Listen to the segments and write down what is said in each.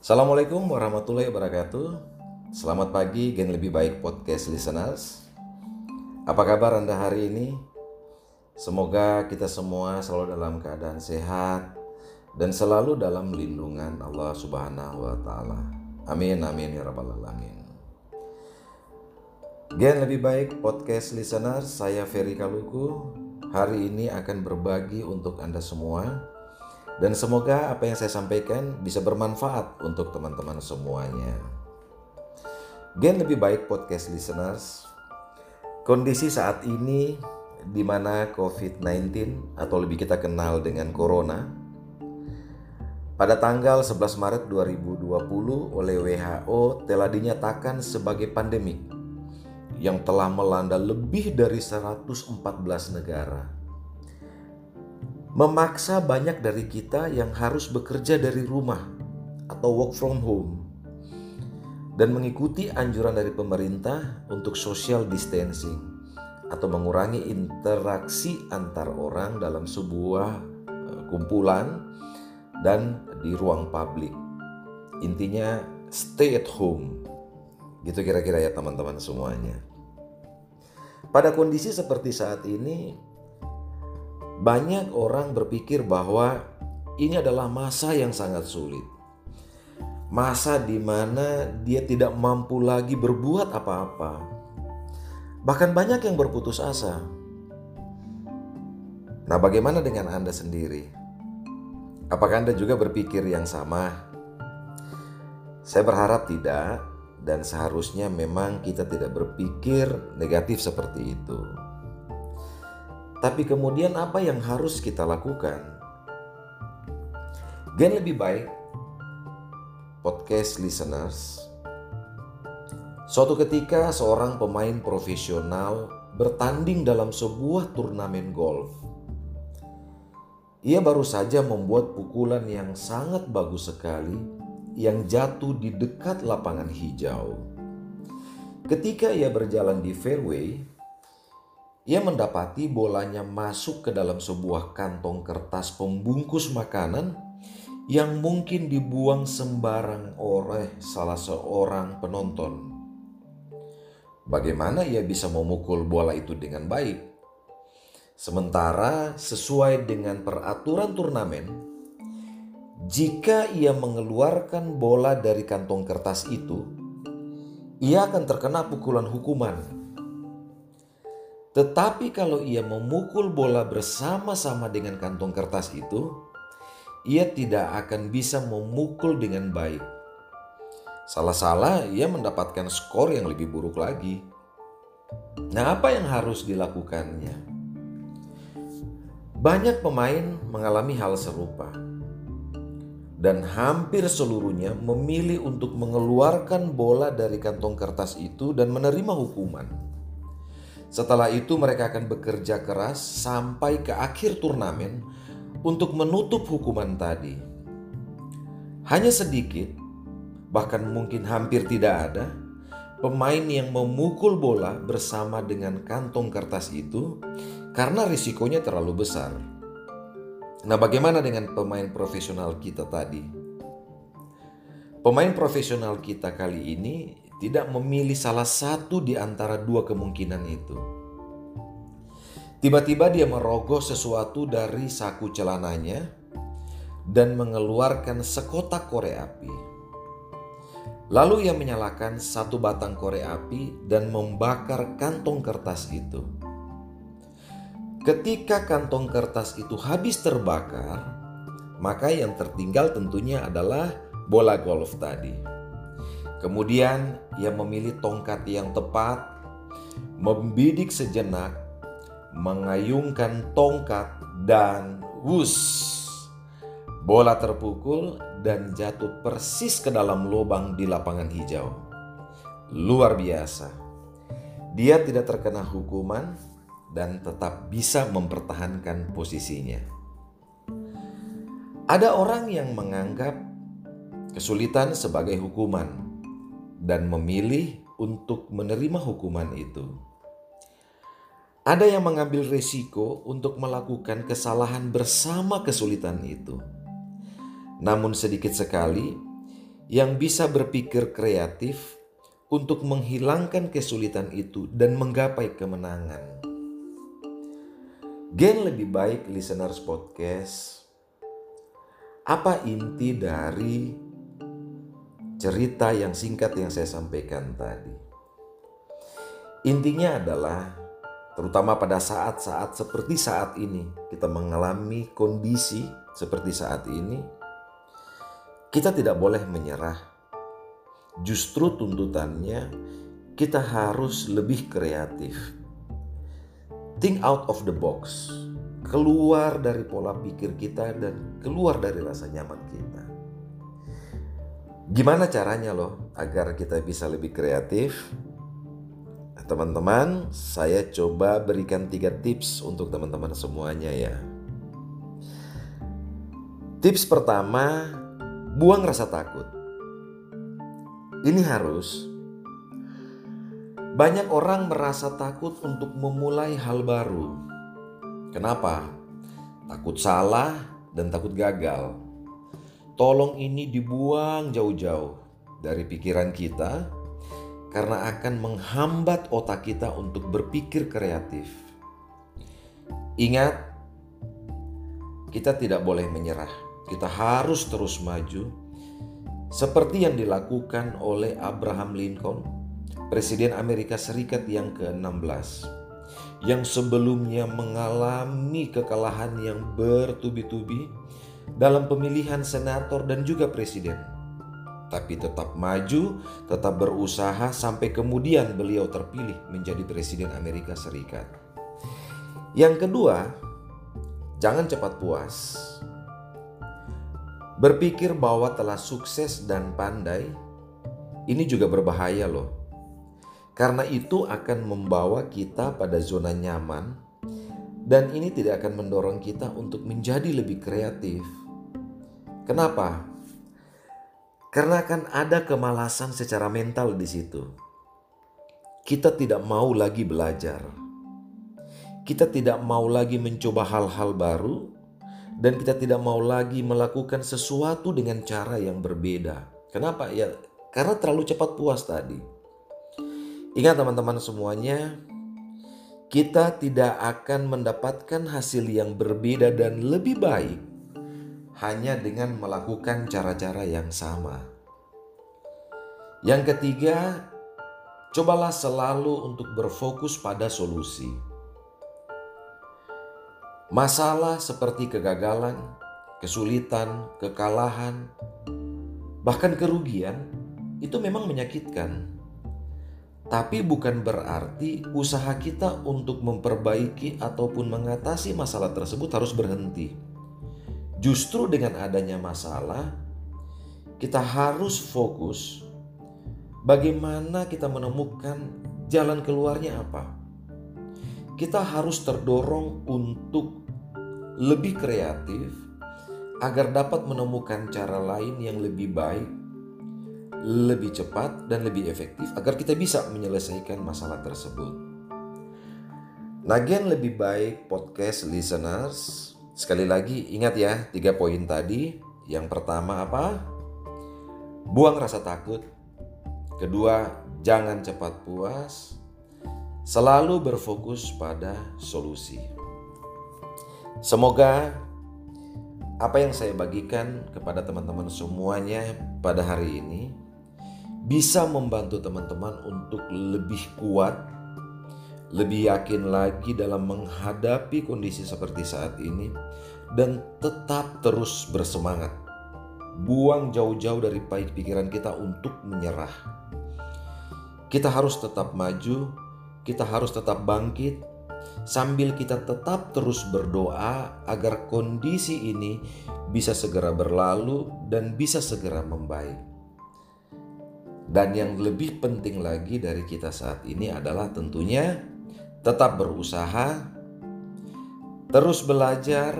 Assalamualaikum warahmatullahi wabarakatuh. Selamat pagi, Gen Lebih Baik Podcast Listeners. Apa kabar Anda hari ini? Semoga kita semua selalu dalam keadaan sehat dan selalu dalam lindungan Allah Subhanahu wa taala. Amin amin ya rabbal alamin. Gen Lebih Baik Podcast Listeners, saya Ferry Kaluku. Hari ini akan berbagi untuk Anda semua dan semoga apa yang saya sampaikan bisa bermanfaat untuk teman-teman semuanya. Gen lebih baik podcast listeners. Kondisi saat ini di mana COVID-19 atau lebih kita kenal dengan corona pada tanggal 11 Maret 2020 oleh WHO telah dinyatakan sebagai pandemik yang telah melanda lebih dari 114 negara memaksa banyak dari kita yang harus bekerja dari rumah atau work from home dan mengikuti anjuran dari pemerintah untuk social distancing atau mengurangi interaksi antar orang dalam sebuah eh, kumpulan dan di ruang publik. Intinya stay at home. Gitu kira-kira ya teman-teman semuanya. Pada kondisi seperti saat ini, banyak orang berpikir bahwa ini adalah masa yang sangat sulit. Masa di mana dia tidak mampu lagi berbuat apa-apa. Bahkan banyak yang berputus asa. Nah, bagaimana dengan Anda sendiri? Apakah Anda juga berpikir yang sama? Saya berharap tidak, dan seharusnya memang kita tidak berpikir negatif seperti itu. Tapi kemudian apa yang harus kita lakukan? Gen lebih baik podcast listeners. Suatu ketika seorang pemain profesional bertanding dalam sebuah turnamen golf. Ia baru saja membuat pukulan yang sangat bagus sekali yang jatuh di dekat lapangan hijau. Ketika ia berjalan di fairway, ia mendapati bolanya masuk ke dalam sebuah kantong kertas pembungkus makanan yang mungkin dibuang sembarang oleh salah seorang penonton. Bagaimana ia bisa memukul bola itu dengan baik? Sementara sesuai dengan peraturan turnamen, jika ia mengeluarkan bola dari kantong kertas itu, ia akan terkena pukulan hukuman tetapi kalau ia memukul bola bersama-sama dengan kantong kertas itu, ia tidak akan bisa memukul dengan baik. Salah-salah ia mendapatkan skor yang lebih buruk lagi. Nah, apa yang harus dilakukannya? Banyak pemain mengalami hal serupa. Dan hampir seluruhnya memilih untuk mengeluarkan bola dari kantong kertas itu dan menerima hukuman. Setelah itu mereka akan bekerja keras sampai ke akhir turnamen untuk menutup hukuman tadi. Hanya sedikit, bahkan mungkin hampir tidak ada, pemain yang memukul bola bersama dengan kantong kertas itu karena risikonya terlalu besar. Nah, bagaimana dengan pemain profesional kita tadi? Pemain profesional kita kali ini tidak memilih salah satu di antara dua kemungkinan itu. Tiba-tiba dia merogoh sesuatu dari saku celananya dan mengeluarkan sekotak korek api. Lalu ia menyalakan satu batang korek api dan membakar kantong kertas itu. Ketika kantong kertas itu habis terbakar, maka yang tertinggal tentunya adalah bola golf tadi. Kemudian ia memilih tongkat yang tepat, membidik sejenak, mengayungkan tongkat dan wus. Bola terpukul dan jatuh persis ke dalam lubang di lapangan hijau. Luar biasa. Dia tidak terkena hukuman dan tetap bisa mempertahankan posisinya. Ada orang yang menganggap kesulitan sebagai hukuman dan memilih untuk menerima hukuman itu. Ada yang mengambil resiko untuk melakukan kesalahan bersama kesulitan itu. Namun sedikit sekali yang bisa berpikir kreatif untuk menghilangkan kesulitan itu dan menggapai kemenangan. Gen lebih baik listeners podcast. Apa inti dari cerita yang singkat yang saya sampaikan tadi? Intinya adalah terutama pada saat-saat seperti saat ini kita mengalami kondisi seperti saat ini kita tidak boleh menyerah. Justru tuntutannya kita harus lebih kreatif. Think out of the box. Keluar dari pola pikir kita dan keluar dari rasa nyaman kita. Gimana caranya loh agar kita bisa lebih kreatif? Teman-teman, saya coba berikan tiga tips untuk teman-teman semuanya ya. Tips pertama, Buang rasa takut. Ini harus. Banyak orang merasa takut untuk memulai hal baru. Kenapa? Takut salah dan takut gagal. Tolong ini dibuang jauh-jauh dari pikiran kita karena akan menghambat otak kita untuk berpikir kreatif. Ingat, kita tidak boleh menyerah kita harus terus maju seperti yang dilakukan oleh Abraham Lincoln, Presiden Amerika Serikat yang ke-16 yang sebelumnya mengalami kekalahan yang bertubi-tubi dalam pemilihan senator dan juga presiden. Tapi tetap maju, tetap berusaha sampai kemudian beliau terpilih menjadi presiden Amerika Serikat. Yang kedua, jangan cepat puas. Berpikir bahwa telah sukses dan pandai, ini juga berbahaya loh. Karena itu akan membawa kita pada zona nyaman dan ini tidak akan mendorong kita untuk menjadi lebih kreatif. Kenapa? Karena akan ada kemalasan secara mental di situ. Kita tidak mau lagi belajar. Kita tidak mau lagi mencoba hal-hal baru dan kita tidak mau lagi melakukan sesuatu dengan cara yang berbeda. Kenapa? Ya, karena terlalu cepat puas tadi. Ingat teman-teman semuanya, kita tidak akan mendapatkan hasil yang berbeda dan lebih baik hanya dengan melakukan cara-cara yang sama. Yang ketiga, cobalah selalu untuk berfokus pada solusi. Masalah seperti kegagalan, kesulitan, kekalahan, bahkan kerugian itu memang menyakitkan. Tapi bukan berarti usaha kita untuk memperbaiki ataupun mengatasi masalah tersebut harus berhenti. Justru dengan adanya masalah, kita harus fokus bagaimana kita menemukan jalan keluarnya apa. Kita harus terdorong untuk lebih kreatif agar dapat menemukan cara lain yang lebih baik, lebih cepat, dan lebih efektif agar kita bisa menyelesaikan masalah tersebut. Nagen lebih baik podcast listeners. Sekali lagi ingat ya tiga poin tadi. Yang pertama apa? Buang rasa takut. Kedua, jangan cepat puas. Selalu berfokus pada solusi. Semoga apa yang saya bagikan kepada teman-teman semuanya pada hari ini bisa membantu teman-teman untuk lebih kuat, lebih yakin lagi dalam menghadapi kondisi seperti saat ini, dan tetap terus bersemangat. Buang jauh-jauh dari baik pikiran kita untuk menyerah. Kita harus tetap maju, kita harus tetap bangkit, sambil kita tetap terus berdoa agar kondisi ini bisa segera berlalu dan bisa segera membaik. Dan yang lebih penting lagi dari kita saat ini adalah tentunya tetap berusaha, terus belajar,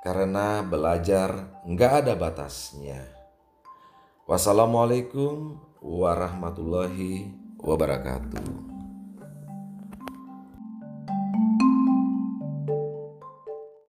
karena belajar nggak ada batasnya. Wassalamualaikum warahmatullahi wabarakatuh.